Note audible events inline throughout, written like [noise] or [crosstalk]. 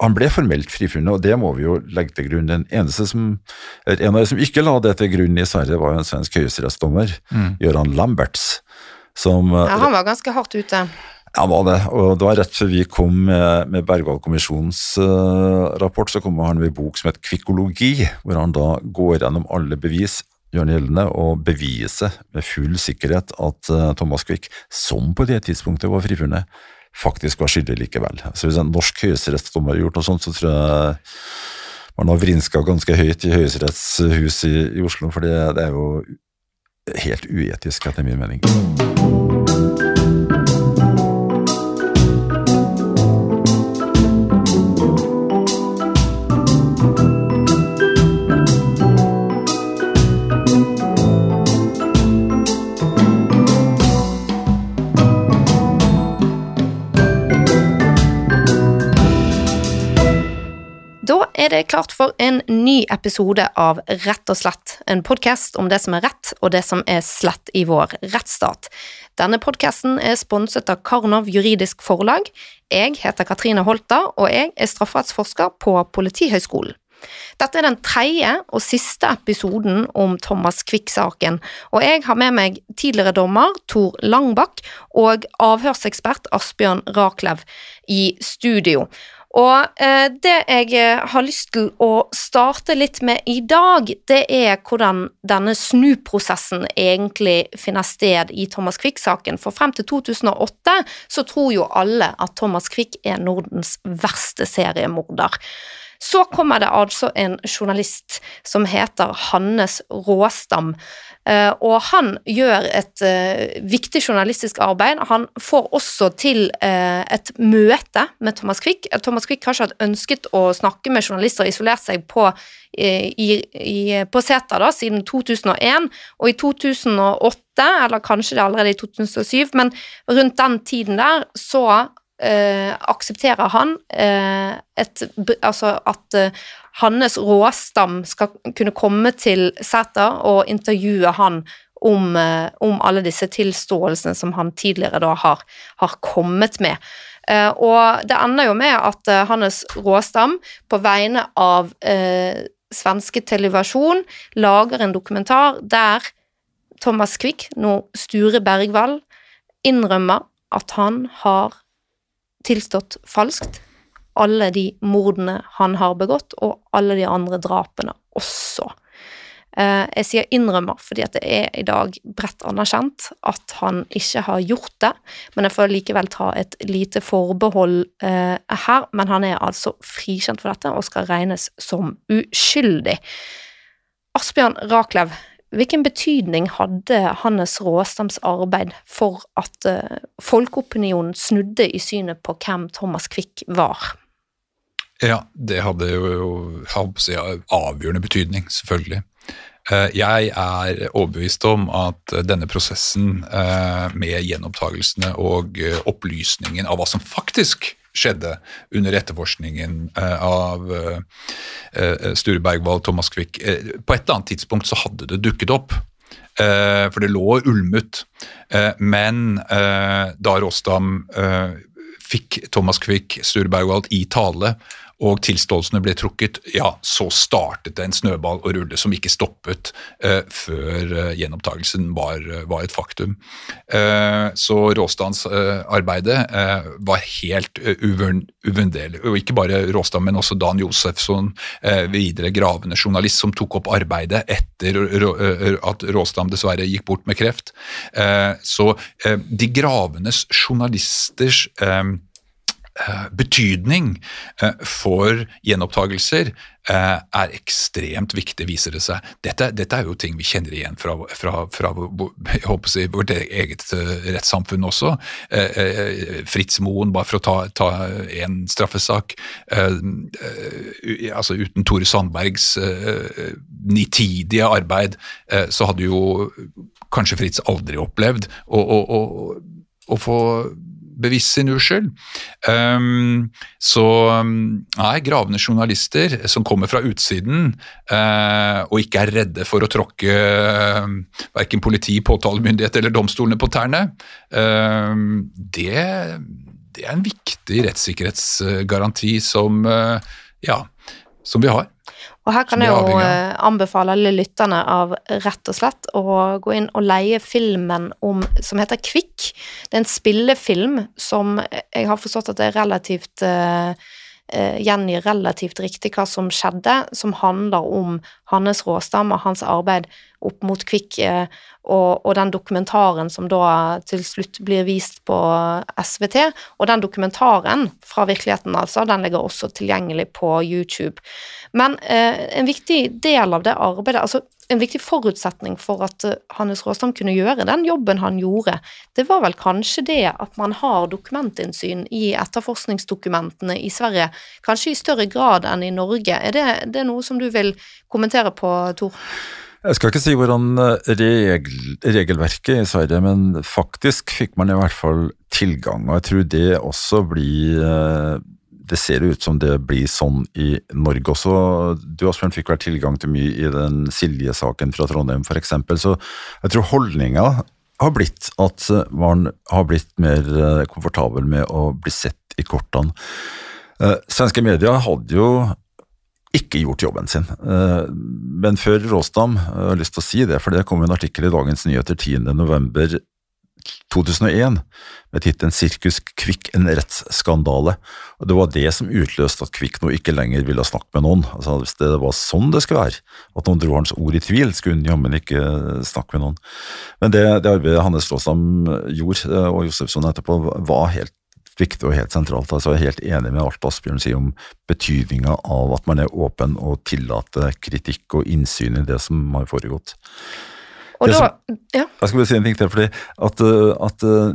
han ble formelt frifunnet, og det må vi jo legge til grunn. Den eneste som, En av de som ikke la det til grunn i Sverige, var jo en svensk høyesterettsdommer, mm. Göran Lamberts. Som, ja, han var ganske hardt ute. Ja, var det. Og det var rett før vi kom med, med Bergwall-kommisjonens uh, rapport, så kom han med en bok som het Kvikkologi, hvor han da går gjennom alle bevis gjør han gjeldende og beviser med full sikkerhet at uh, Thomas Quick, som på det tidspunktet var frifunnet, faktisk var skyldig likevel. Så Hvis en norsk høyesterettsdommer har gjort noe sånt, så tror jeg man har vrinska ganske høyt i Høyesterettshuset i, i Oslo, for det, det er jo helt uetisk, etter min mening. Det klart for en ny episode av Rett og slett, en podkast om det som er rett og det som er slett i vår rettsstat. Denne podkasten er sponset av Karnov juridisk forlag. Jeg heter Katrine Holta, og jeg er strafferettsforsker på Politihøgskolen. Dette er den tredje og siste episoden om Thomas Quick-saken, og jeg har med meg tidligere dommer Tor Langbakk og avhørsekspert Asbjørn Raklev i studio. Og eh, det jeg eh, har lyst til å starte litt med i dag, det er hvordan denne snuprosessen egentlig finner sted i Thomas Quick-saken. For frem til 2008 så tror jo alle at Thomas Quick er Nordens verste seriemorder. Så kommer det altså en journalist som heter Hannes Råstam, eh, og han gjør et eh, viktig journalistisk arbeid. Han får også til eh, et møte med Thomas Quick. Thomas Quick har ikke hatt ønsket å snakke med journalister og isolert seg på, i, på Sæter siden 2001, og i 2008, eller kanskje det allerede i 2007, men rundt den tiden der så eh, aksepterer han eh, et, altså at eh, Hannes Råstam skal kunne komme til Sæter og intervjue han om, eh, om, alle disse tilståelsene som han tidligere da har, har kommet med. Eh, og det ender jo med at eh, Hannes Råstam på vegne av svenske televisjon lager en dokumentar der Thomas Quick, nå Sture Bergwall, innrømmer at han har tilstått falskt alle de mordene han har begått, og alle de andre drapene også. Eh, jeg sier innrømmer fordi at det er i dag bredt anerkjent at han ikke har gjort det, men jeg får likevel ta et lite forbehold eh, her. Men han er altså frikjent for dette og skal regnes som uskyldig. Asbjørn Raklev, Hvilken betydning hadde Hannes Råstams arbeid for at uh, folkeopinionen snudde i synet på hvem Thomas Quick var? Ja, det hadde jo si, avgjørende betydning, selvfølgelig. Eh, jeg er overbevist om at denne prosessen eh, med gjenopptakelsene og opplysningen av hva som faktisk skjedde under etterforskningen eh, av eh, eh, Sture Bergwall, Thomas Quick. På et eller annet tidspunkt så hadde det dukket opp. For det lå ulmet. Men da Råstam fikk Thomas Quick, Sture Bergwald, i tale og tilståelsene ble trukket, ja, så startet det en snøball å rulle som ikke stoppet eh, før eh, gjenopptakelsen var, uh, var, et faktum. så Råstads arbeidet var helt uvurderlig. Og ikke bare Råstad, men også Dan Josefsson, videre gravende journalist, som tok opp arbeidet etter at Råstam dessverre gikk bort med kreft. så de gravendes journalisters Eh, betydning eh, for gjenopptagelser eh, er ekstremt viktig, viser det seg. Dette, dette er jo ting vi kjenner igjen fra, fra, fra si, vårt eget rettssamfunn også. Fritz Moen, bare for å ta, ta en straffesak. altså Uten Tore Sandbergs nitidige arbeid, så hadde jo kanskje Fritz aldri opplevd å få bevisst sin uskyld. Um, så nei, gravende journalister som kommer fra utsiden uh, og ikke er redde for å tråkke uh, verken politi, påtalemyndighet eller domstolene på tærne, uh, det det er en viktig rettssikkerhetsgaranti som, eh, ja, som vi har. Og her kan jeg jo eh, anbefale alle lytterne av rett og slett å gå inn og leie filmen om, som heter Kvikk. Det er en spillefilm som jeg har forstått at det er relativt uh, gjengir relativt riktig hva som skjedde, som handler om hans Råstam og hans arbeid opp mot Kvikk, og, og, den dokumentaren som da til slutt blir vist på SVT. Og den dokumentaren fra virkeligheten, altså, den ligger også tilgjengelig på YouTube. Men eh, en viktig del av det arbeidet, altså en viktig forutsetning for at uh, Hannes Råstam kunne gjøre den jobben han gjorde, det var vel kanskje det at man har dokumentinnsyn i etterforskningsdokumentene i Sverige, kanskje i større grad enn i Norge. Er det, det er noe som du vil kommentere på, Tor? Jeg skal ikke si hvordan eh, regel, regelverket i Sverige, men faktisk fikk man i hvert fall tilgang, og jeg tror det også blir eh, det ser ut som det blir sånn i Norge også. Du Asbjørn fikk vel tilgang til mye i den Silje-saken fra Trondheim f.eks. Så jeg tror holdninga har blitt at man har blitt mer eh, komfortabel med å bli sett i kortene. Eh, svenske medier hadde jo ikke gjort jobben sin. Eh, men før Råstam, jeg har lyst til å si det, for det kom en artikkel i Dagens Nyheter 10.11. 2001 med tittelen 'Sirkus Kvikk en rettsskandale'. Og Det var det som utløste at Kvikk nå ikke lenger ville snakke med noen. Altså Hvis det var sånn det skulle være, at noen dro hans ord i tvil, skulle hun jammen ikke snakke med noen. Men det, det arbeidet Hannes Råstam gjorde, eh, og Josefsson etterpå, var helt viktig og helt sentralt. Altså Jeg er helt enig med alt Asbjørn sier om betydninga av at man er åpen og tillater kritikk og innsyn i det som har foregått. Da, som, ja. Jeg skal bare si en ting til. fordi at, eh, at, eh,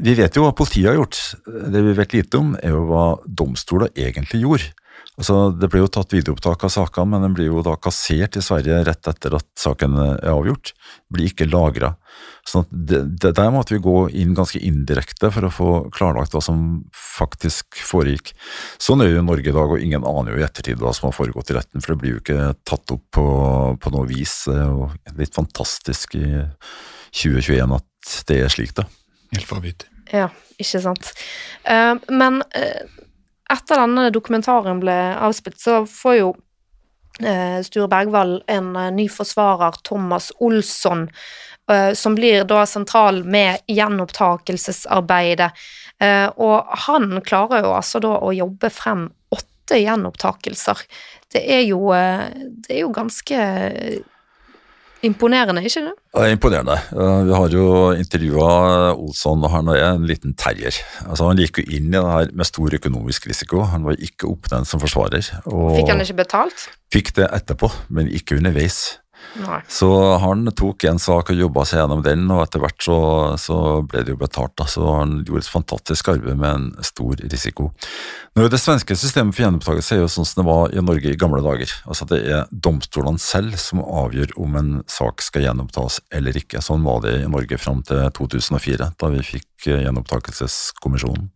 Vi vet jo hva politiet har gjort. Det vi vet lite om, er jo hva domstoler egentlig gjorde. Altså, Det ble jo tatt videoopptak av sakene, men den blir jo da kassert i Sverige rett etter at saken er avgjort. Blir ikke lagra. Sånn det, det, der måtte vi gå inn ganske indirekte for å få klarlagt hva som faktisk foregikk. Sånn er det jo i Norge i dag, og ingen aner jo i ettertid hva som har foregått i retten, for det blir jo ikke tatt opp på, på noe vis. Det er jo litt fantastisk i 2021 at det er slik, da. Helt vanvittig. Ja, ikke sant. Uh, men uh, etter denne dokumentaren ble avspilt, så får jo Sture Bergwall en ny forsvarer, Thomas Olsson, Eh, som blir da sentral med gjenopptakelsesarbeidet. Eh, og han klarer jo altså da å jobbe frem åtte gjenopptakelser. Det er jo, eh, det er jo ganske Imponerende, ikke det? Ja, imponerende. Vi har jo intervjua Olsson, og han er en liten terrier. Altså, han gikk jo inn i det her med stor økonomisk risiko. Han var ikke oppnevnt som forsvarer. fikk han ikke betalt? Fikk det etterpå, men ikke underveis. Så han tok en sak og jobba seg gjennom den, og etter hvert så, så, ble det jo betalt. Da. Så han gjorde et fantastisk arbeid med en stor risiko. Nå Det svenske systemet for gjenopptakelse er jo sånn som det var i Norge i gamle dager. Altså Det er domstolene selv som avgjør om en sak skal gjenopptas eller ikke. Sånn var det i Norge fram til 2004, da vi fikk gjenopptakelseskommisjonen.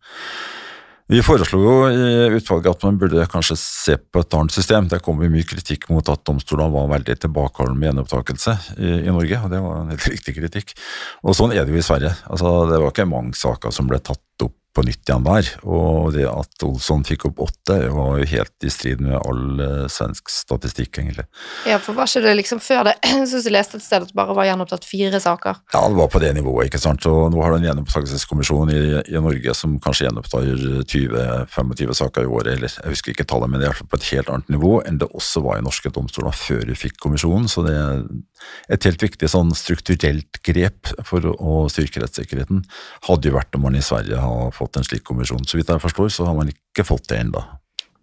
Vi foreslo jo i utvalget at man burde kanskje se på et annet system. Det kom jo mye kritikk mot at domstolene var veldig tilbakeholdne med gjenopptakelse i, i, Norge, og det var en helt riktig kritikk. Og sånn er det jo i Sverige. Altså, det var ikke mange saker som ble tatt opp på nytt igjen der. Og det at Olsson fikk opp åtte, var jo helt i strid med all uh, svensk statistikk, egentlig. Ja, for var ikke det liksom før det [clears throat] Jeg syns jeg leste et sted at det bare var gjenopptatt fire saker? Ja, det var på det nivået, ikke sant. Og nå har du en gjenopptakelseskommisjon i, i, Norge som kanskje gjenopptar 20-25 saker i året, eller jeg husker ikke tallet, men det er på et helt annet nivå enn det også var i norske domstoler før vi fikk kommisjonen. Så det er et helt viktig sånn strukturelt grep for å styrke rettssikkerheten hadde jo vært om man i Sverige har fått fått en slik kommisjon. Så vidt jeg forstår, så har man ikke fått det ennå.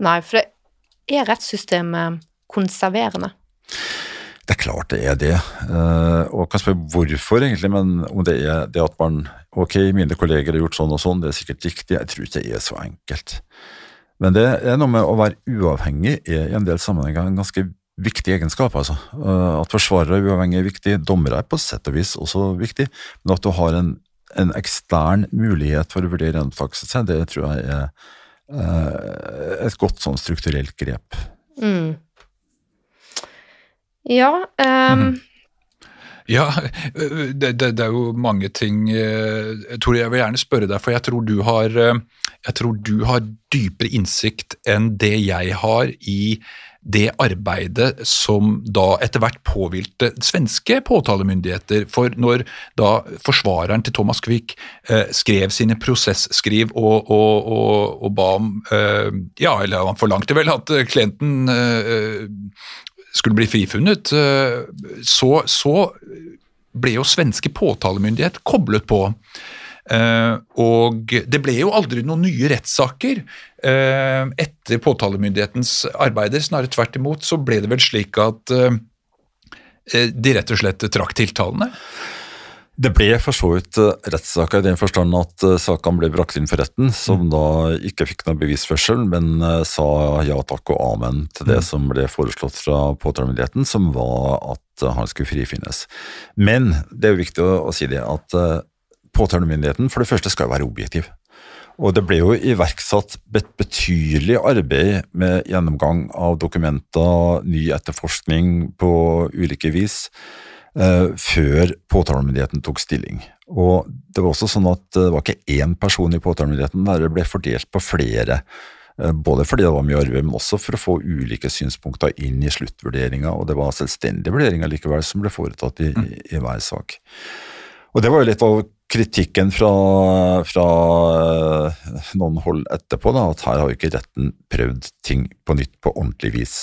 Nei, for det er rettssystemet konserverende? Det er klart det er det, Og jeg kan spørre hvorfor egentlig, men om det er det at man Ok, mine kolleger har gjort sånn og sånn, det er sikkert riktig, jeg tror ikke det er så enkelt. Men det er noe med å være uavhengig er i en del sammenhenger en ganske viktig egenskap. altså. Eh, at forsvarere er uavhengig er viktig, dommere er på sett og vis også viktig, men at du har en en ekstern mulighet for å vurdere gjenopptakelse, det tror jeg er uh, et godt sånn strukturelt grep. Mm. Ja um, mm. Ja, det, det, det, er jo mange ting Tor, jeg vil gjerne spørre deg, for jeg tror, du har, jeg tror du har dypere innsikt enn det jeg har i det arbeidet som da etter hvert påhvilte svenske påtalemyndigheter. For når da forsvareren til Thomas Quick eh, skrev sine prosesskriv og, og, og, og ba om eh, Ja, eller han forlangte vel at klienten eh, skulle bli frifunnet, eh, så, så ble jo svenske påtalemyndighet koblet på. Uh, og det ble jo aldri noen nye rettssaker uh, etter påtalemyndighetens arbeider. Snarere tvert imot så ble det vel slik at uh, de rett og slett trakk tiltalene. Det ble for så vidt rettssaker i den forstand at sakene ble brakt inn for retten, som mm. da ikke fikk noe bevisførsel, men sa ja takk og amen til det mm. som ble foreslått fra påtalemyndigheten, som var at han skulle frifinnes. Men det er jo viktig å si det at påtalemyndigheten for det første skal jo være objektiv. Og det ble jo iverksatt et betydelig arbeid med gjennomgang av dokumenter, ny etterforskning på ulike vis, eh, før påtalemyndigheten tok stilling. Og det var også sånn at det var ikke én person i påtalemyndigheten der det ble fordelt på flere. Eh, både fordi det var mye arbeid, men også for å få ulike synspunkter inn i sluttvurderinga. Og det var selvstendige vurderinger likevel som ble foretatt i, i, i hver sak. Og det var jo litt av kritikken fra, fra, eh, noen hold etterpå, da, at her har jo ikke retten prøvd ting på nytt på ordentlig vis.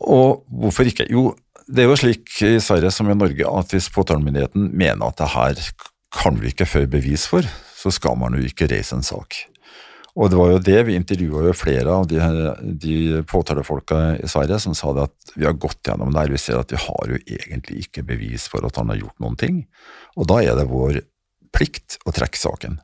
Og hvorfor ikke? Jo, det er jo slik i Sverige som i Norge at hvis påtalemyndigheten mener at det her kan vi ikke føre bevis for, så skal man jo ikke reise en sak. Og det var jo det, vi intervjua jo flere av de, de påtalefolka i Sverige som sa det at vi har gått gjennom det her, vi ser at vi har jo egentlig ikke bevis for at han har gjort noen ting. Og da er det vår plikt å trekke saken.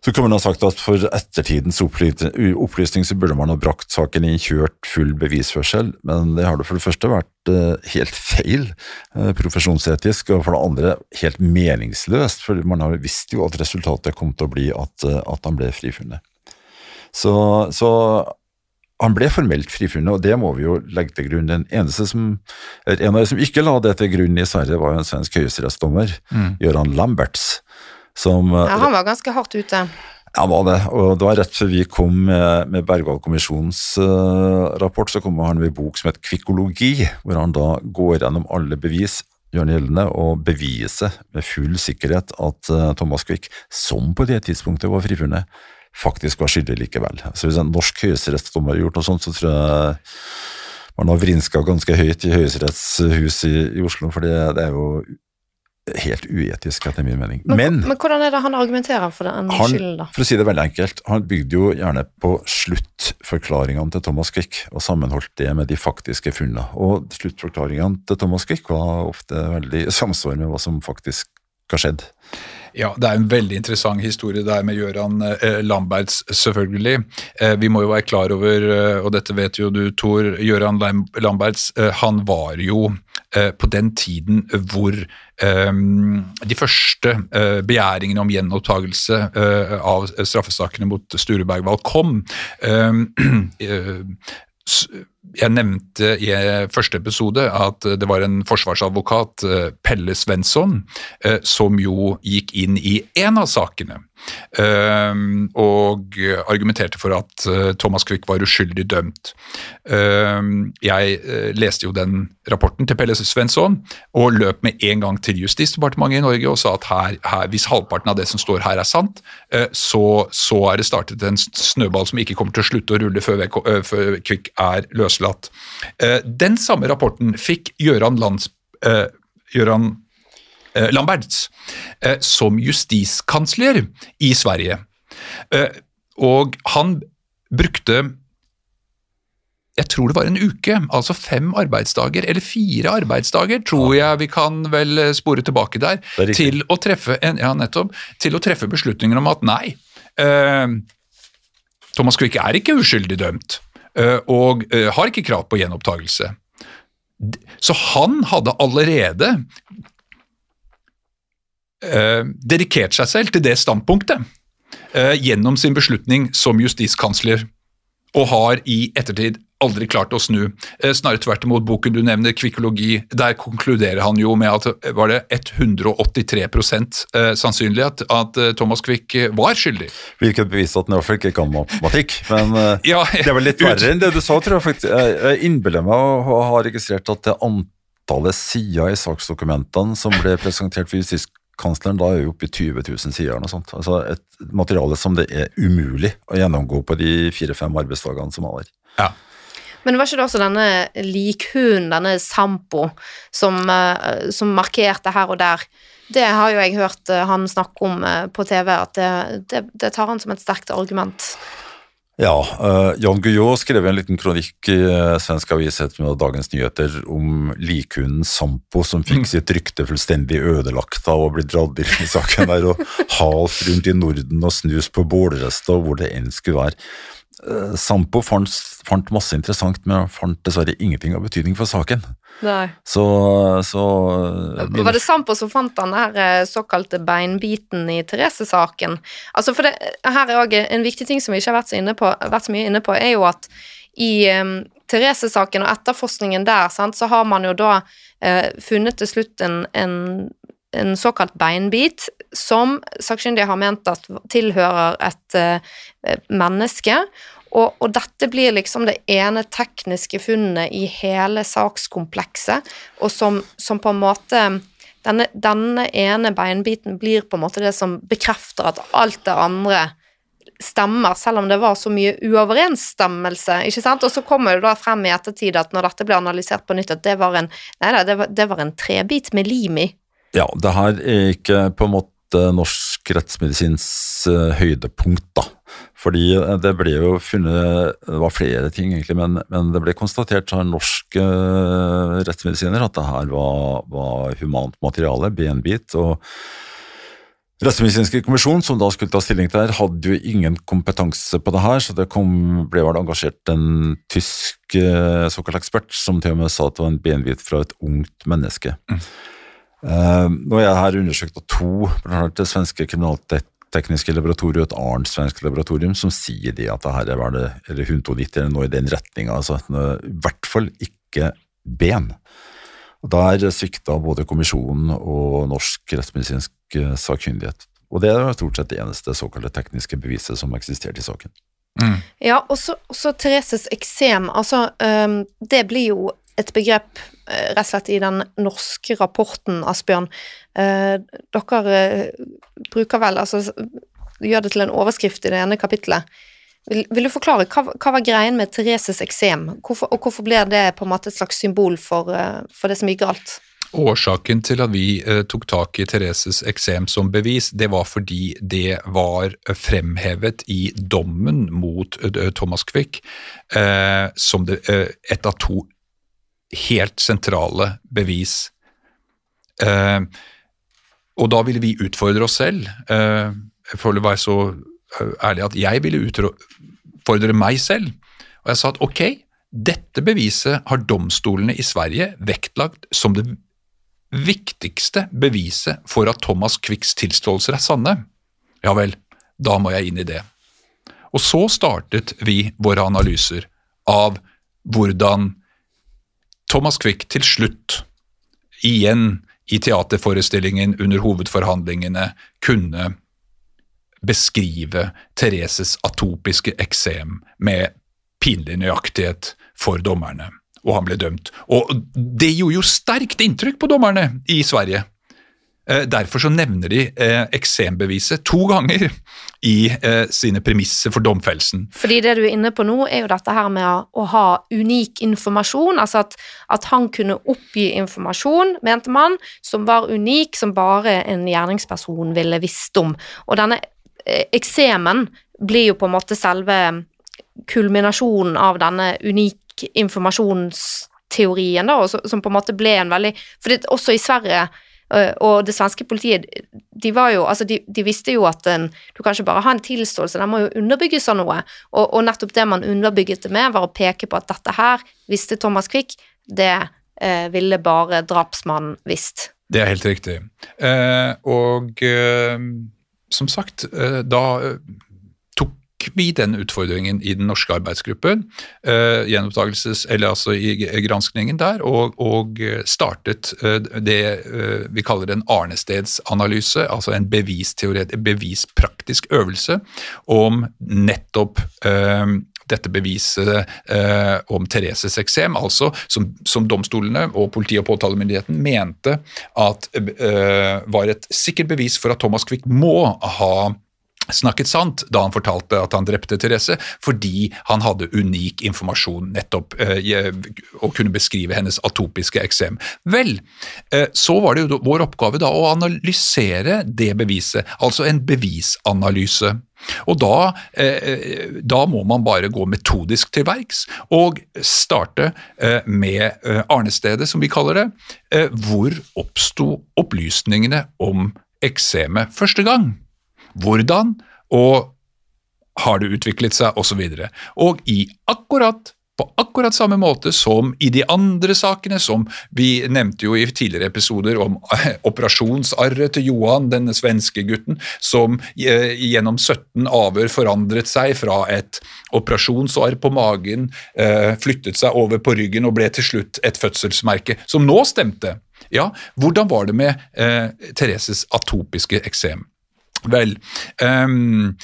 Så kan man ha sagt at for ettertidens opplysning så burde man ha brakt saken inn, kjørt full bevisførsel, men det har det for det første vært eh, helt feil eh, profesjonsetisk, og for det andre helt meningsløst, for man har visst jo at resultatet kom til å bli at, eh, at han ble frifunnet. Så, så han ble formelt frifunnet, og det må vi jo legge til grunn. Den eneste som, En av de som ikke la det til grunn i Sverige, var jo en svensk høyesterettsdommer, mm. Göran Lamberts som, ja, han var ganske hardt ute. Ja, han var det. Og det var rett før vi kom med, med Bergwall-kommisjonens uh, rapport, så kom han med en bok som het Kvikologi, hvor han da går gjennom alle bevis gjør gjeldende og beviser med full sikkerhet at uh, Thomas Quick, som på det tidspunktet var frifunnet, faktisk var skyldig likevel. Så Hvis en norsk høyesterettsdommer har gjort noe sånt, så tror jeg man har vrinska ganske høyt i Høyesterettshuset i, i Oslo, for det, det er jo helt uetisk, etter min mening. Men, men, men, hvordan er det han argumenterer for den skylden, da? For å si det veldig enkelt, han bygde jo gjerne på sluttforklaringene til Thomas Quick, og sammenholdt det med de faktiske funnene. Og sluttforklaringene til Thomas Quick var ofte veldig i samsvar med hva som faktisk har skjedd. Ja, det er en veldig interessant historie der med Gøran eh, Lamberts, selvfølgelig. Eh, vi må jo være klar over, eh, og dette vet jo du Tor, Gøran Lamberts eh, han var jo på den tiden hvor eh, de første begjæringene om gjenopptakelse av straffesakene mot Sturebergvald kom. [clears throat] jeg nevnte i første episode at det var en forsvarsadvokat, Pelle Svensson, som jo gikk inn i en av sakene. Ehm, og argumenterte for at eh, Thomas Quick var uskyldig dømt. Ehm, jeg eh, leste jo den rapporten til Pelle Svensson og løp med en gang til Justisdepartementet i Norge og sa at her, her, hvis halvparten av det som står her er sant, eh, så, så, er det startet en snøball som ikke kommer til å slutte å rulle før, før Quick er løslatt. Den samme rapporten fikk Gøran Lands... Gøran Eh, Lamberts eh, som justiskansler i Sverige. Eh, og han brukte jeg tror det var en uke, altså fem arbeidsdager, eller fire arbeidsdager, tror jeg vi kan vel spore tilbake der, til å en, ja, nettopp, til å treffe beslutninger om at nei, eh, Thomas Quick er ikke uskyldig dømt, eh, og eh, har ikke krav på gjenopptakelse. Så han hadde allerede eh, dedikert seg selv til det standpunktet eh, gjennom sin beslutning som justiskansler, og har i ettertid aldri klart å snu. Eh, snarere tvert imot, boken du nevner, Kvikologi, der konkluderer han jo med at eh, var det 183 eh, sannsynlig at, at Thomas Quick var skyldig. Hvilket beviser at han iallfall ikke kan matematikk. Men [laughs] ja, det er vel litt verre enn det du sa, tror jeg faktisk. Jeg innbiller meg å ha registrert at det antallet sider i saksdokumentene som ble presentert for justiskansleren, da er jo oppe i 20 000 sider. Noe sånt. Altså et materiale som det er umulig å gjennomgå på de fire-fem arbeidsdagene som er der. Ja. Men var ikke det også denne likhunden, denne Sampo, som, uh, som, markerte her og der? Det har jo jeg hørt uh, han snakke om uh, på TV, at det, det, det, tar han som et sterkt argument. Ja, Jan Guillou skrev en liten kronikk i svensk avis med Dagens Nyheter om likhunden Sampo, som fikk mm. sitt rykte fullstendig ødelagt av å bli dratt inn i saken der og halt rundt i Norden og snus på bålrester og hvor det enn skulle være. Eh, Sampo fant, fant, masse interessant, men fant dessverre ingenting av betydning for saken. Nei. Så, så Var det Sampo som fant den der eh, såkalte beinbiten i Therese-saken? Altså for det, her er òg en viktig ting som vi ikke har vært så, på, vært så mye inne på, er jo at i um, Therese-saken og etterforskningen der, sant, så har man jo da uh, funnet til slutt en, en, en såkalt beinbit som sakkyndige har ment at tilhører et uh, menneske. Og, og, dette blir liksom det ene tekniske funnet i hele sakskomplekset, og som, som på en måte denne, denne, ene beinbiten blir på en måte det som bekrefter at alt det andre stemmer, selv om det var så mye uoverensstemmelse. ikke sant? Og så kommer det da frem i ettertid at når dette ble analysert på nytt, at det var en, nei, det var, det var en trebit med lim i. Ja, det her er ikke på en måte norsk rettsmedisins uh, høydepunkt, da. Fordi eh, det ble jo funnet Det var flere ting, egentlig, men, men det ble konstatert av norske uh, rettsmedisiner at det her var, var humant materiale, benbit. og Rettsmedisinske kommisjon, som da skulle ta stilling til det, hadde jo ingen kompetanse på det her, så det kom, ble vel engasjert en tysk såkalt ekspert som til og med sa at det var en benbit fra et ungt menneske. Mm. Uh, nå har jeg her undersøkt av to, det svenske kriminaltekniske laboratoriet og et annet svensk laboratorium, som sier de at det her var det, eller hundtonitt eller noe i den retninga. Altså, I hvert fall ikke ben. Og Der svikta både kommisjonen og norsk rettsmedisinsk eh, sakkyndighet. Og det er stort sett det eneste såkalte tekniske beviset som eksisterte i saken. Mm. Ja, og så Thereses eksem. Altså, um, det blir jo et begrep rett og slett i den norske rapporten, Asbjørn. Eh, dere eh, bruker vel altså gjør det til en overskrift i det ene kapittelet. Vil, vil, du forklare, hva, hva, var greien med Thereses eksem, hvorfor, og hvorfor ble det på en måte et slags symbol for, for det som gikk galt? Årsaken til at vi eh, tok tak i Thereses eksem som bevis, det var fordi det var fremhevet i dommen mot Thomas Quick eh, som det, et av to helt sentrale bevis. Eh, og da ville vi utfordre oss selv. Eh, for å være så eh, ærlig at jeg ville utfordre meg selv. Og jeg sa at ok, dette beviset har domstolene i Sverige vektlagt som det viktigste beviset for at Thomas Quicks tilståelser er sanne. Ja vel, da må jeg inn i det. Og så startet vi våre analyser av hvordan Thomas Quick til slutt, igjen i teaterforestillingen under hovedforhandlingene, kunne beskrive Thereses atopiske eksem med pinlig nøyaktighet for dommerne, og han ble dømt. Og det gjorde jo sterkt inntrykk på dommerne i Sverige. Eh, derfor så nevner de eh, eksembeviset to ganger i eh, sine premisser for domfellelsen. Fordi det du er inne på nå, er jo dette her med å ha unik informasjon. Altså at, at han kunne oppgi informasjon, mente man, som var unik, som bare en gjerningsperson ville visst om. Og denne eksemen blir jo på en måte selve kulminasjonen av denne unik informasjonsteorien, da, som på en måte ble en veldig For også i Sverige og det svenske politiet, de var jo Altså, de, de visste jo at en, du kan ikke bare ha en tilståelse, den må jo underbygges av noe. Og, og, nettopp det man underbygget det med, var å peke på at dette her visste Thomas Quick, det eh, ville bare drapsmannen visst. Det er helt riktig. Eh, og eh, som sagt, eh, da eh, vi den utfordringen i den norske arbeidsgruppen, uh, gjenopptagelses, eller altså i granskningen der, og, og startet uh, det vi kaller en arnestedsanalyse, altså en bevispraktisk øvelse om nettopp dette beviset eh, om Thereses eksem, altså som, som, domstolene og politi- og påtalemyndigheten mente at eh, var et sikkert bevis for at Thomas Quick må ha snakket sant da han fortalte at han drepte Therese, fordi han hadde unik informasjon nettopp eh, og kunne beskrive hennes atopiske eksem. Vel, eh, så var det jo vår oppgave da å analysere det beviset, altså en bevisanalyse. Og da, eh, da, må man bare gå metodisk til verks og starte eh, med eh, arnestedet, som vi kaller det. Eh, hvor oppsto opplysningene om eksemet første gang? Hvordan, og har det utviklet seg, osv. Og, så og i akkurat på akkurat samme måte som i de andre sakene, som vi nevnte jo i tidligere episoder om operasjonsarret til Johan, denne svenske gutten, som eh, gjennom 17 avhør forandret seg fra et operasjonsarr på magen, eh, flyttet seg over på ryggen og ble til slutt et fødselsmerke, som nå stemte. Ja, hvordan var det med eh, Thereses atopiske eksem? Vel, um,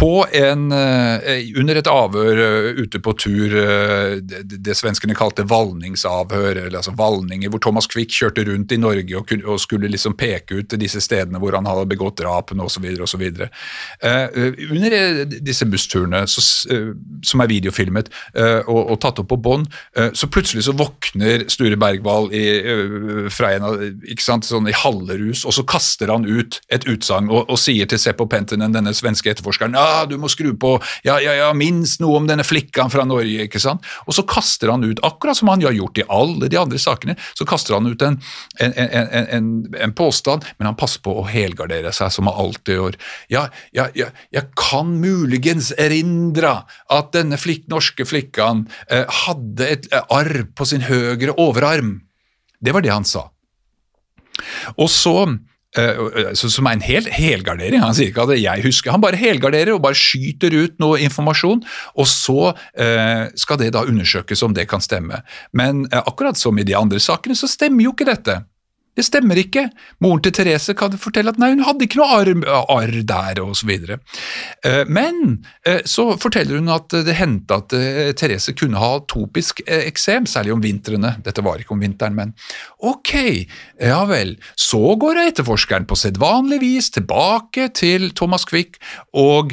på en, eh, under et avhør eh, ute på tur, eh, det, det svenskene kalte valningsavhør, eller altså valninger, hvor Thomas Quick kjørte rundt i Norge og, og skulle liksom peke ut disse stedene hvor han hadde begått drapene osv. osv. Uh, under disse bussturene, så, uh, som er videofilmet uh, og, og, tatt opp på bånd, uh, så plutselig så våkner Sture Bergwall fra en ikke sant, sånn i hallerus, og så kaster han ut et utsagn og, og, sier til Seppo Pentinen, denne svenske etterforskeren ja, du må skru på ja, ja, ja, minst noe om denne flikkan fra Norge, ikke sant? Og så kaster han ut, akkurat som han har gjort i alle de andre sakene, så kaster han ut en, en, en, en påstand, men han passer på å helgardere seg, som han alltid gjør. Ja, ja, ja, jeg kan muligens erindre at denne flik, norske flikkan eh, hadde et eh, arr på sin høyre overarm. Det var det han sa. Og så Uh, som er en hel helgardering. Han sier ikke at 'jeg husker', han bare helgarderer og bare skyter ut noe informasjon. Og så uh, skal det da undersøkes om det kan stemme. Men uh, akkurat som i de andre sakene, så stemmer jo ikke dette. Det stemmer ikke. Moren til Therese kan fortelle at nei, hun hadde ikke noe arr, arr der, osv. Eh, men eh, så forteller hun at det hendte at eh, Therese kunne ha topisk eksem, særlig om vintrene. Dette var ikke om vinteren, men ok, ja vel. Så går etterforskeren på sedvanlig vis tilbake til Thomas Quick og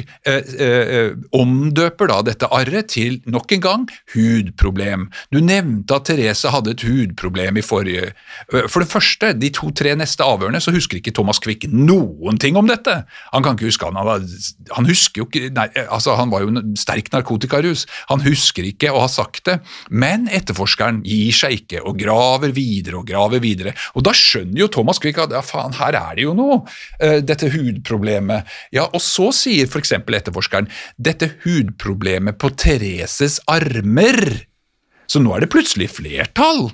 omdøper da dette arret til nok en gang hudproblem. Du nevnte at Therese hadde et hudproblem i forrige For det første de to-tre neste avhørene så husker ikke Thomas Quick noen ting om dette. Han kan ikke huske, han, var, han husker jo ikke, nei, altså han var jo en sterk narkotikarus. Han husker ikke å ha sagt det, men etterforskeren gir seg ikke og graver videre og graver videre. Og da skjønner jo Thomas Quick at ja, faen, her er det jo noe, uh, dette hudproblemet. Ja, Og så sier f.eks. etterforskeren dette hudproblemet på Thereses armer. Så nå er det plutselig flertall.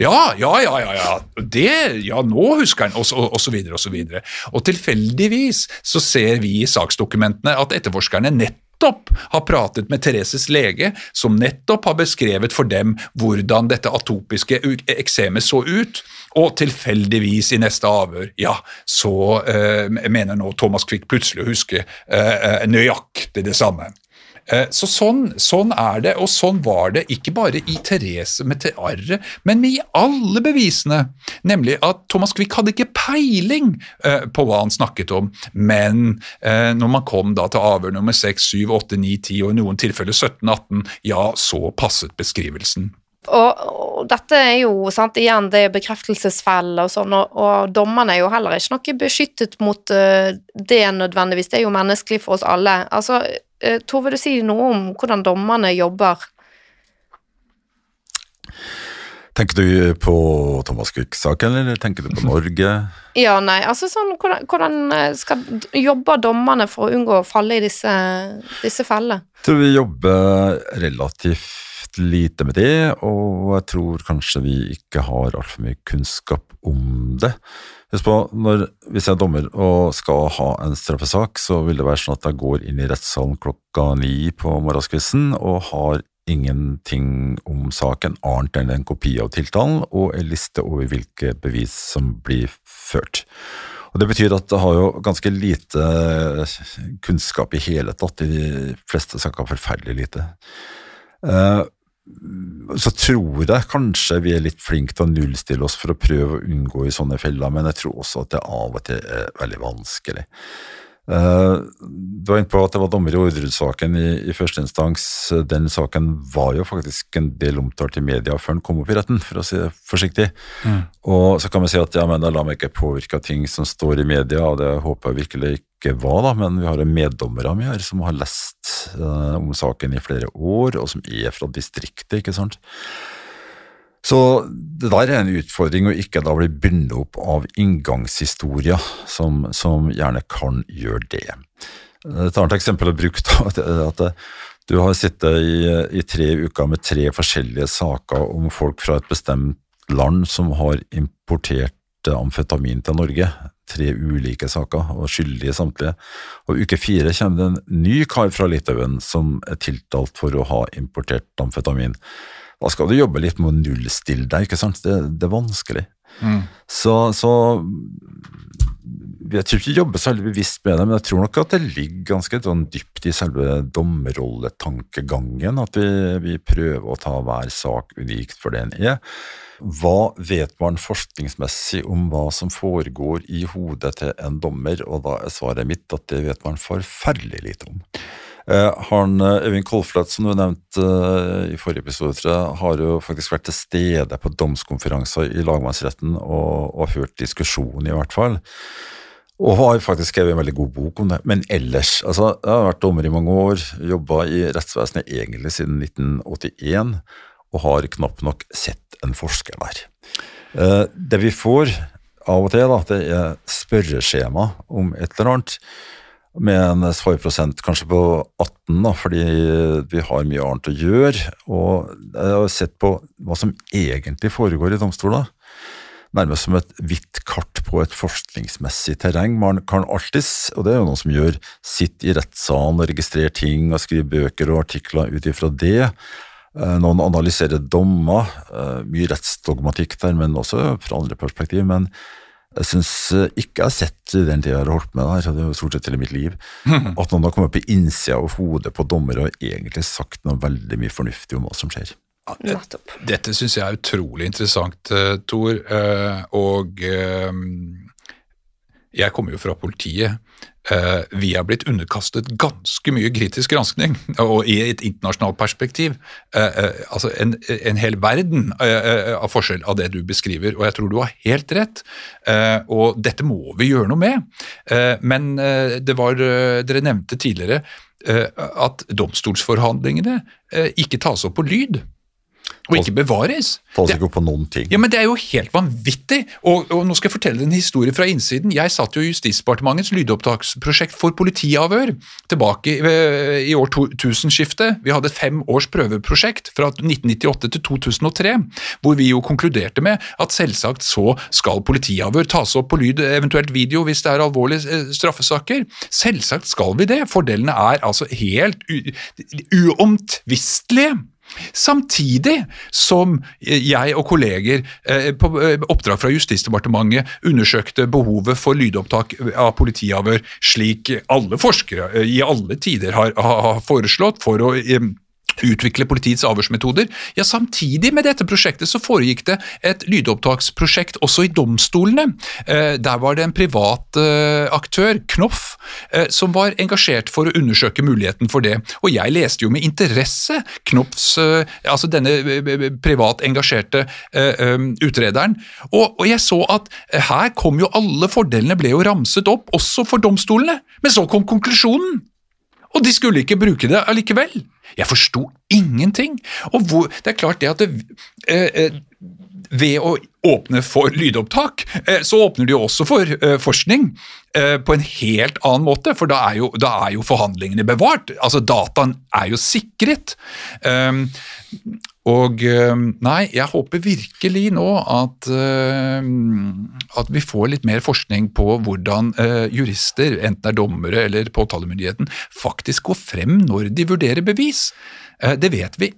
Ja, ja, ja, ja, ja. Det, ja nå husker han, og, og, og så videre og så videre. Og tilfeldigvis så ser vi i saksdokumentene at etterforskerne nettopp har pratet med Thereses lege, som nettopp har beskrevet for dem hvordan dette atopiske eksemet så ut. Og tilfeldigvis i neste avhør, ja, så eh, mener nå Thomas Quick plutselig å huske eh, nøyaktig det samme. Eh, så sånn, sånn, er det, og sånn var det ikke bare i Therese med arret, men i alle bevisene. Nemlig at Thomas Quick hadde ikke peiling eh, på hva han snakket om, men eh, når man kom da til avhør nummer 6, 7, 8, 9, 10 og i noen tilfeller 17, 18, ja, så passet beskrivelsen. Og, og, dette er jo sant, igjen det er bekreftelsesfelle og sånn, og, og dommerne er jo heller ikke noe beskyttet mot uh, det nødvendigvis, det er jo menneskelig for oss alle. Altså, Tor, vil du si noe om hvordan dommerne jobber? Tenker du på Thomas Quick-saken, eller tenker du på Norge? [laughs] ja, nei, altså sånn, hvordan, hvordan skal jobber dommerne for å unngå å falle i disse, disse fellene? Jeg tror vi jobber relativt lite med det, og jeg tror kanskje vi ikke har altfor mye kunnskap om det. Husk på, når, Hvis jeg er dommer og skal ha en straffesak, så vil det være sånn at jeg går inn i rettssalen klokka ni på morgenskvisten og har ingenting om saken annet enn en kopi av tiltalen og en liste over hvilke bevis som blir ført. Og Det betyr at jeg har jo ganske lite kunnskap i hele tatt, i de fleste saker forferdelig lite. Så tror jeg kanskje vi er litt flinke til å nullstille oss for å prøve å unngå i sånne feller, men jeg tror også at det av og til er veldig vanskelig. Uh, du var inne på at det var dommer i Orderud-saken i, i, første instans. Den saken var jo faktisk en del omtalt i media før den kom opp i retten, for å si det forsiktig. Mm. Og så kan vi si at ja, men la meg ikke påvirke av ting som står i media, og det håper jeg virkelig ikke var, da, men vi har en meddommere med her som har lest uh, om saken i flere år, og som er fra distriktet, ikke sant. Så det der er en utfordring å ikke da bli bundet opp av inngangshistorier som, som, gjerne kan gjøre det. Et annet eksempel å bruke er at du har sittet i, i, tre uker med tre forskjellige saker om folk fra et bestemt land som har importert amfetamin til Norge. Tre ulike saker, og skyldige samtlige. Og uke fire kommer det en ny kar fra Litauen som er tiltalt for å ha importert amfetamin da skal du jobbe litt med å nullstille deg, ikke sant. Det, det er vanskelig. Mm. Så, så, jeg tror ikke jobber særlig bevisst med det, men jeg tror nok at det ligger ganske sånn dypt i selve dommerrolletankegangen, at vi, vi, prøver å ta hver sak unikt for det den er. Hva vet man forskningsmessig om hva som foregår i hodet til en dommer, og da er svaret mitt at det vet man forferdelig lite om. Eh, han, eh, Øyvind Kolflat, som du nevnte uh, i forrige episode, jeg, har jo faktisk vært til stede på domskonferanser i lagmannsretten og, og hørt diskusjon, i hvert fall. Og har faktisk skrevet en veldig god bok om det. Men ellers altså, Jeg har vært dommer i mange år, jobba i rettsvesenet egentlig siden 1981, og har knapt nok sett en forsker der. Det vi får av og til, da, det er spørreskjema om et eller annet med en svarprosent kanskje på 18, da, fordi vi har mye annet å gjøre. Og jeg har sett på hva som egentlig foregår i domstolene. Nærmest som et hvitt kart på et forskningsmessig terreng. Man kan alltids, og det er jo noen som gjør, sitte i rettssalen og registrere ting og skrive bøker og artikler ut ifra det. Eh, noen analyserer dommer, eh, mye rettsdogmatikk der, men også fra andre perspektiv. men jeg syns eh, ikke jeg har sett i den tida jeg har holdt med det her, det er jo stort sett hele mitt liv, [laughs] at noen har kommet på innsida av hodet på dommere og egentlig sagt noe veldig mye fornuftig om hva som skjer. Ja, dette syns jeg er utrolig interessant, uh, Tor. Uh, og jeg kommer jo fra politiet. Eh, vi er blitt underkastet ganske mye kritisk granskning, og i et internasjonalt perspektiv. Eh, eh, altså en, en hel verden av forskjell av det du beskriver, og jeg tror du har helt rett. Og dette må vi gjøre noe med. Men det var, dere nevnte tidligere at domstolsforhandlingene ikke tas opp på lyd og ikke bevares. Tas ikke på noen ting. Ja, men Det er jo helt vanvittig! Og, og, Nå skal jeg fortelle en historie fra innsiden. Jeg satt jo i Justisdepartementets lydopptaksprosjekt for politiavhør tilbake i, i år tusenskiftet. Vi hadde fem års prøveprosjekt fra 1998 til 2003, hvor vi jo konkluderte med at selvsagt så skal politiavhør tas opp på lyd, eventuelt video, hvis det er alvorlige eh, straffesaker. Selvsagt skal vi det. Fordelene er altså helt uomtvistelige. Samtidig som jeg og kolleger eh, på eh, oppdrag fra Justisdepartementet undersøkte behovet for lydopptak av politiavhør, slik alle forskere eh, i alle tider har, foreslått for å utvikle politiets avhørsmetoder. Ja, Samtidig med dette prosjektet så foregikk det et lydopptaksprosjekt også i domstolene. Eh, der var det en privat eh, aktør, Knoff, eh, som var engasjert for å undersøke muligheten for det. Og jeg leste jo med interesse Knoffs, altså denne privat engasjerte utrederen, og jeg så at her kom jo alle fordelene ble jo ramset opp, også for domstolene. Men så kom konklusjonen! Og de skulle ikke bruke det allikevel. Jeg forsto ingenting. Og hvor, det er klart det at det, eh, eh, ved å åpne for lydopptak, eh, så åpner de også for eh, forskning eh, på en helt annen måte, for da er jo, da er jo forhandlingene bevart. Altså Dataen er jo sikret. Um, og eh, nei, jeg håper virkelig nå at, eh, at vi får litt mer forskning på hvordan jurister, enten det er dommere eller påtalemyndigheten, faktisk går frem når de vurderer bevis. Det vet vi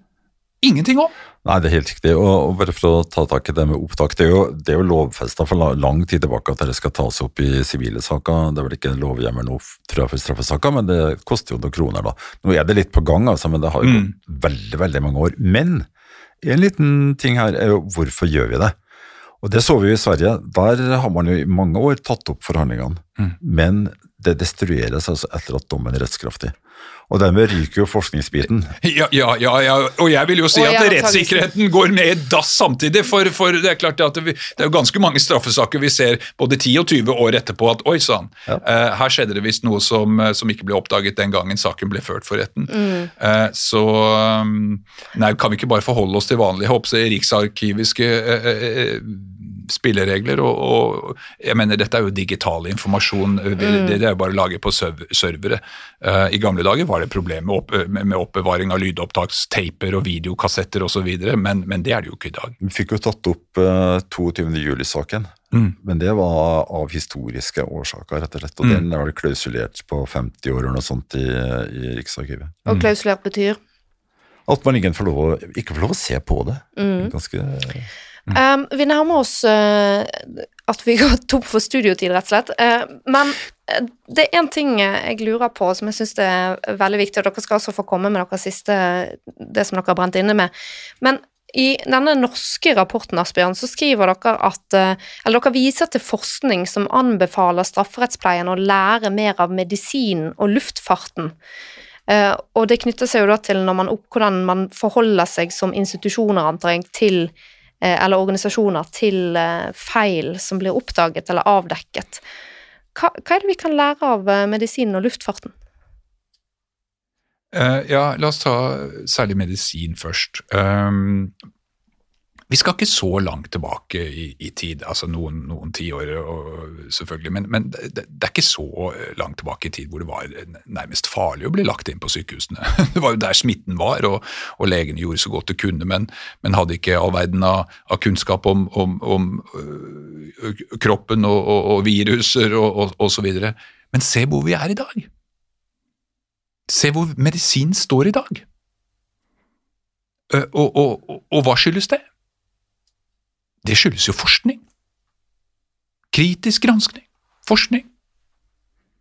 ingenting om. Nei, det er helt riktig. Og, bare for å ta tak i det med opptak, det er jo, det er jo lovfesta for lang tid tilbake at dette skal tas opp i sivile saker. Det er vel ikke en lovhjemmel nå tror jeg, for straffesaker, men det koster jo noen kroner, da. Nå er det litt på gang, altså, men det har jo Mm. gått veldig, veldig mange år. Men en liten ting her er jo hvorfor gjør vi det? Og det så vi jo i Sverige. Der har man jo i mange år tatt opp forhandlingene, Mm. men det destrueres altså etter at dommen er rettskraftig. Og dermed ryker jo forskningsbiten. [laughs] Ja, ja, ja, ja, og jeg vil jo si at rettssikkerheten går med i dass samtidig, for, for det er klart at vi, det er jo ganske mange straffesaker vi ser både 10 og 20 år etterpå at oi sann, Ja. eh, her skjedde det visst noe som, eh, som ikke ble oppdaget den gangen saken ble ført for retten. Eh, så um, nei, kan vi ikke bare forholde oss til vanlige håper jeg, riksarkiviske eh, eh, spilleregler, og, og jeg mener dette er jo digital informasjon, det, det er jo bare å lage på servere. Eh, I gamle dager var det problem med, opp, med, oppbevaring av lydopptaksteiper og videokassetter osv., men, men det er det jo ikke i dag. Vi fikk jo tatt opp eh, 22. juli-saken, Mm. men det var av historiske årsaker, rett og slett. Og Mm. den er vel klausulert på 50 år eller noe sånt i, i Riksarkivet. Og klausulert betyr? At man ikke får lov, å- ikke får lov å se på det. Mm. Ganske Um, vi nærmer oss uh, at vi [laughs] går tom for studiotid, rett og slett. Uh, men eh, det er én ting jeg lurer på som jeg syns er veldig viktig, og dere skal også få komme med dere siste Det som dere har brent inne med. Men i denne norske rapporten Asbjørn, så skriver dere at eh, Eller dere viser til forskning som anbefaler strafferettspleien å lære mer av medisinen og luftfarten. Eh, og det knytter seg jo da til man hvordan man forholder seg som institusjoner, antar jeg, til eh, eller organisasjoner til eh, feil som blir oppdaget eller avdekket. Hva, hva er det vi kan lære av eh, medisinen og luftfarten? Eh, ja, la oss ta særlig medisin først. Vi skal ikke så langt tilbake i, i tid, altså noen, noen tiår selvfølgelig, men, men det, det er ikke så langt tilbake i tid hvor det var nærmest farlig å bli lagt inn på sykehusene. [laughs] Det var jo der smitten var, og, og legene gjorde så godt de kunne, men, men hadde ikke all verden av, av kunnskap om, om, om øh, kroppen og, og, og viruser og, og, og så videre. Men se hvor vi er i dag. Se hvor medisin står i dag. Eh, og, og hva skyldes det? Det skyldes jo forskning. Kritisk granskning. Forskning.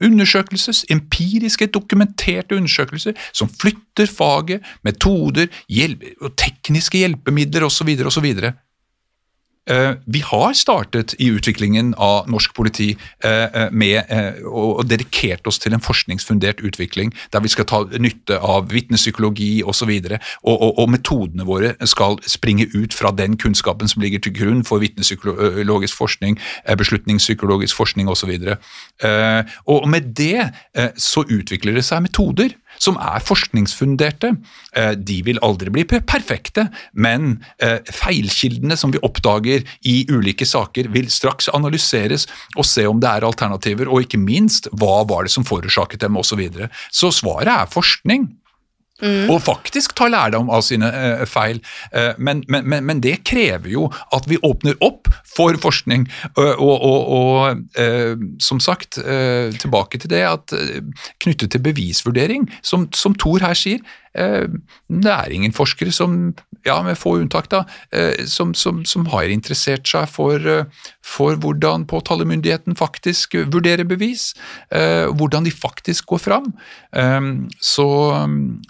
Undersøkelses, empiriske, dokumenterte undersøkelser som flytter faget, metoder, hjelp, tekniske hjelpemidler osv. osv. Eh, Vi har startet i utviklingen av norsk politi eh, eh, med og og dedikert oss til en forskningsfundert utvikling, der vi skal ta nytte av vitnepsykologi osv. Og, og, og metodene våre skal springe ut fra den kunnskapen som ligger til grunn for vitnepsykologisk forskning, beslutningspsykologisk forskning osv. Og, Og med det så utvikler det seg metoder som er forskningsfunderte. Eh, De vil aldri bli perfekte, men eh, feilkildene som vi oppdager i ulike saker, vil straks analyseres og se om det er alternativer, og ikke minst hva var det som forårsaket dem, osv. Så, videre. så svaret er forskning. Og faktisk ta lærdom av sine eh, feil. Eh, men, men, men, men det krever jo at vi åpner opp for forskning. Eh, og, og, og eh, som sagt, eh, tilbake til det at eh, knyttet til bevisvurdering, som, som Thor her sier, det er ingen forskere som, ja, med få unntak, da, eh, som, som, som har interessert seg for, eh, for hvordan påtalemyndigheten faktisk vurderer bevis, eh, hvordan de faktisk går fram. Eh, så,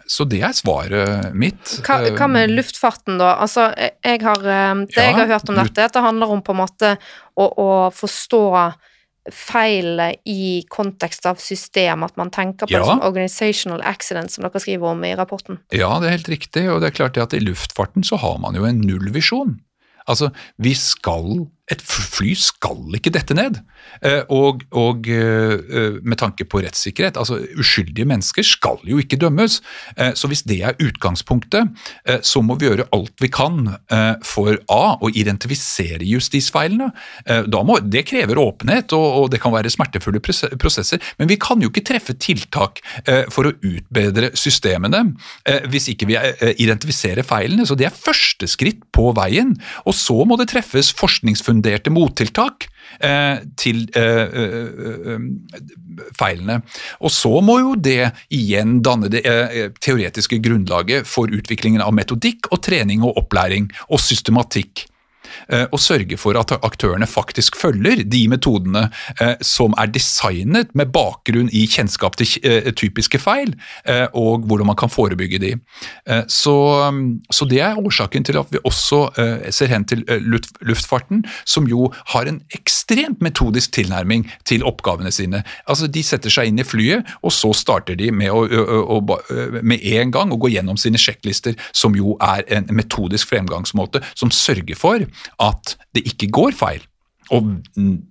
så det er svaret mitt. Hva, hva med luftfarten, da? Altså, jeg, har, det jeg har hørt om dette, at det handler om på en måte å, å forstå feilet i kontekst av system, at man tenker på Ja. det som organizational accident, som dere skriver om i rapporten. Ja, det er helt riktig, og det er klart at i luftfarten så har man jo en nullvisjon. Altså, vi skal et fly skal ikke dette ned. Eh, og, og, eh, med tanke på rettssikkerhet, altså uskyldige mennesker skal jo ikke dømmes. Så hvis det er utgangspunktet, så må vi gjøre alt vi kan for A. å identifisere justisfeilene. Må, det krever åpenhet, og, det kan være smertefulle prosesser. Men vi kan jo ikke treffe tiltak for å utbedre systemene hvis ikke vi identifiserer feilene. Så det er første skritt på veien. Og så må det treffes forskningsfunderte mottiltak eh, til eh, eh, feilene. Og så må jo det igjen danne det teoretiske grunnlaget for utviklingen av metodikk og trening og opplæring og systematikk og eh, sørge for at aktørene faktisk følger de metodene eh, som er designet med bakgrunn i kjennskap til eh, typiske feil, og hvordan man kan forebygge de. Så, så det er årsaken til at vi også ser hen til luftfarten, som jo har en ekstremt metodisk tilnærming til oppgavene sine. Altså, De setter seg inn i flyet, og så starter de med, å, å, å, med en gang å gå gjennom sine sjekklister, som jo er en metodisk fremgangsmåte som sørger for at det ikke går feil. Og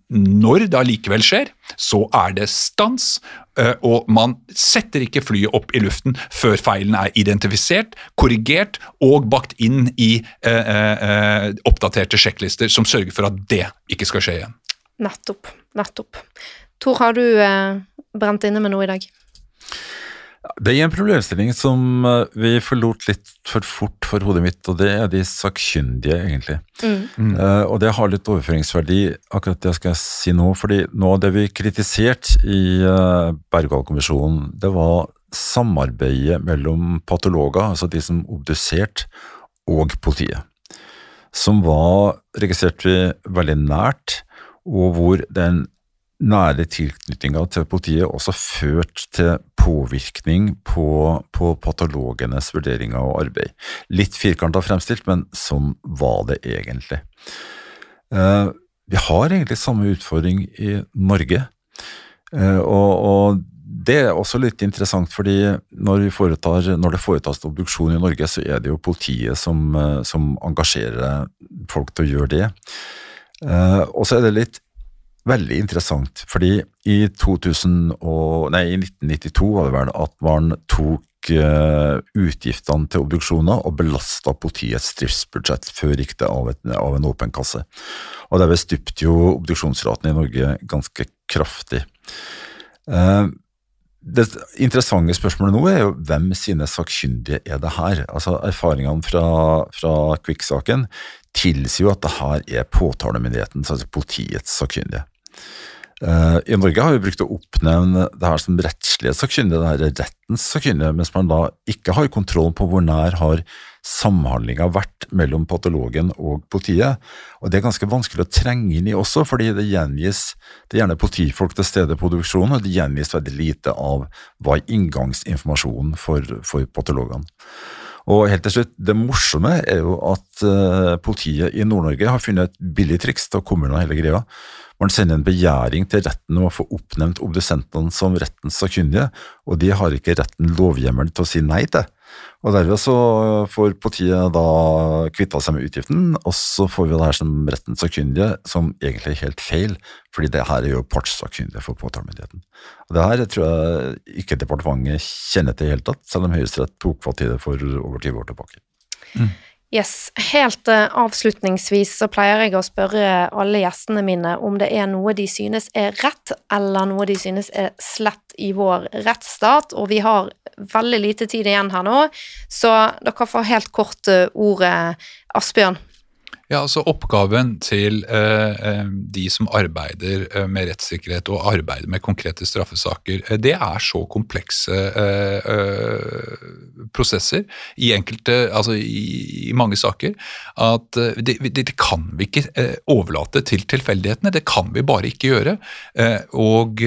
når det allikevel skjer, så er det stans, eh, og man setter ikke flyet opp i luften før feilen er identifisert, korrigert og bakt inn i eh, eh, oppdaterte sjekklister som sørger for at det ikke skal skje igjen. Nettopp. Nettopp. Tor, har du eh, brent inne med noe i dag? Det er en problemstilling som eh, vi forlot litt for fort for hodet mitt, og det er de sakkyndige, egentlig. Mm. Mm. Uh, og det har litt overføringsverdi, akkurat det skal jeg si nå. fordi noe av det vi kritiserte i uh, Bergwall-kommisjonen, det var samarbeidet mellom patologer, altså de som obduserte, og politiet. Som var registrerte vi veldig nært, og hvor den nære tilknytninga til politiet også ført til påvirkning på, på patologenes vurderinger og arbeid. Litt firkanta fremstilt, men sånn var det egentlig. Eh, vi har egentlig samme utfordring i Norge, eh, og, og, det er også litt interessant, fordi når, foretar, når, det foretas obduksjon i Norge, så er det jo politiet som, eh, som engasjerer folk til å gjøre det. Og så er det litt veldig interessant, fordi i, 2000 og, nei, i 1992 var det vel at man tok uh, utgiftene til obduksjoner og belasta politiets driftsbudsjett før gikk det av, et, av en åpen kasse. Og derved stupte jo obduksjonsraten i Norge ganske kraftig. Uh, det interessante spørsmålet nå er jo hvem sine sakkyndige er det her? Altså Erfaringene fra, fra Kvikk-saken tilsier jo at det her er påtalemyndighetens, altså politiets sakkyndige. Uh, I Norge har vi brukt å oppnevne det her som rettslige sakkyndige, det her er rettens sakkyndige, mens man da ikke har kontroll på hvor nær har samhandlinga vært mellom patologen og politiet. Og Det er ganske vanskelig å trenge inn i også, fordi det gjengis det er gjerne politifolk til stede i produksjonen, og det gjengis veldig lite av hva er inngangsinformasjonen for, for patologene. Og helt til slutt, Det morsomme er jo at uh, politiet i Nord-Norge har funnet et billig triks til å komme unna hele greia. Man sender en begjæring til retten om å få oppnevnt obdusentene som rettens sakkyndige, og de har ikke retten lovhjemmel til å si nei til. Og Derved så får politiet da kvitta seg med utgiften, og så får vi det her som rettens sakkyndige, som egentlig er helt feil, fordi det her er jo partssakkyndige for påtalemyndigheten. Og Det her tror jeg ikke departementet kjenner til i det hele tatt, selv om Høyesterett tok fatt i det for over 20 år tilbake. Mm. Yes. Helt uh, avslutningsvis så pleier jeg å spørre alle gjestene mine om det er noe de synes er rett, eller noe de synes er slett i vår rettsstat, og vi har veldig lite tid igjen her nå, så dere får helt kort uh, ordet, Asbjørn. Ja, altså Oppgaven til eh, eh, de som arbeider eh, med rettssikkerhet og arbeider med konkrete straffesaker, eh, det er så komplekse eh, prosesser i enkelte, altså i, i mange saker, at det, det, det, kan vi ikke overlate til tilfeldighetene. Det kan vi bare ikke gjøre. og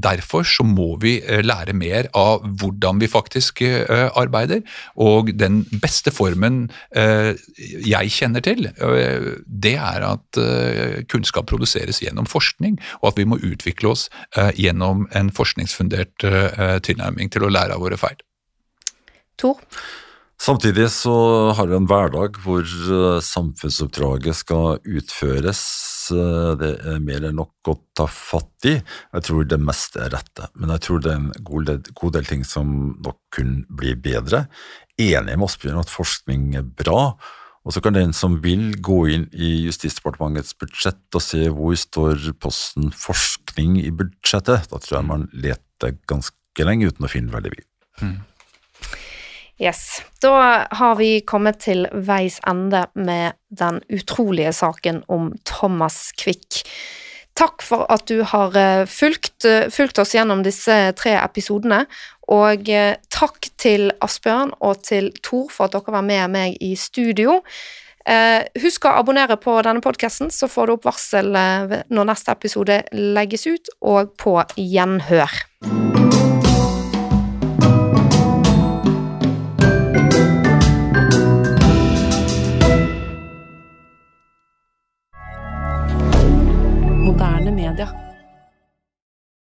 Derfor så må vi lære mer av hvordan vi faktisk arbeider. Og den beste formen jeg kjenner til, det er at eh, kunnskap produseres gjennom forskning, og at vi må utvikle oss eh, gjennom en forskningsfundert eh, tilnærming til å lære av våre feil. Tor? Samtidig så har vi en hverdag hvor eh, samfunnsoppdraget skal utføres. Eh, det er mer enn nok å ta fatt i. Jeg tror det meste er rette, men jeg tror det er en god del, god del ting som nok kunne bli bedre. Enig med Asbjørn at forskning er bra. Og så kan den som vil gå inn i Justisdepartementets budsjett og se hvor står posten forskning i budsjettet. Da tror jeg man leter ganske lenge uten å finne veldig mye. Mm. Yes. Da har vi kommet til veis ende med den utrolige saken om Thomas Quick. Takk for at du har eh, fulgt, eh, fulgt oss gjennom disse tre episodene. Og eh, takk til Asbjørn og til Tor for at dere var med meg i studio. husk å abonnere på denne podkasten, så får du opp varsel når neste episode legges ut, og på gjenhør. Moderne media.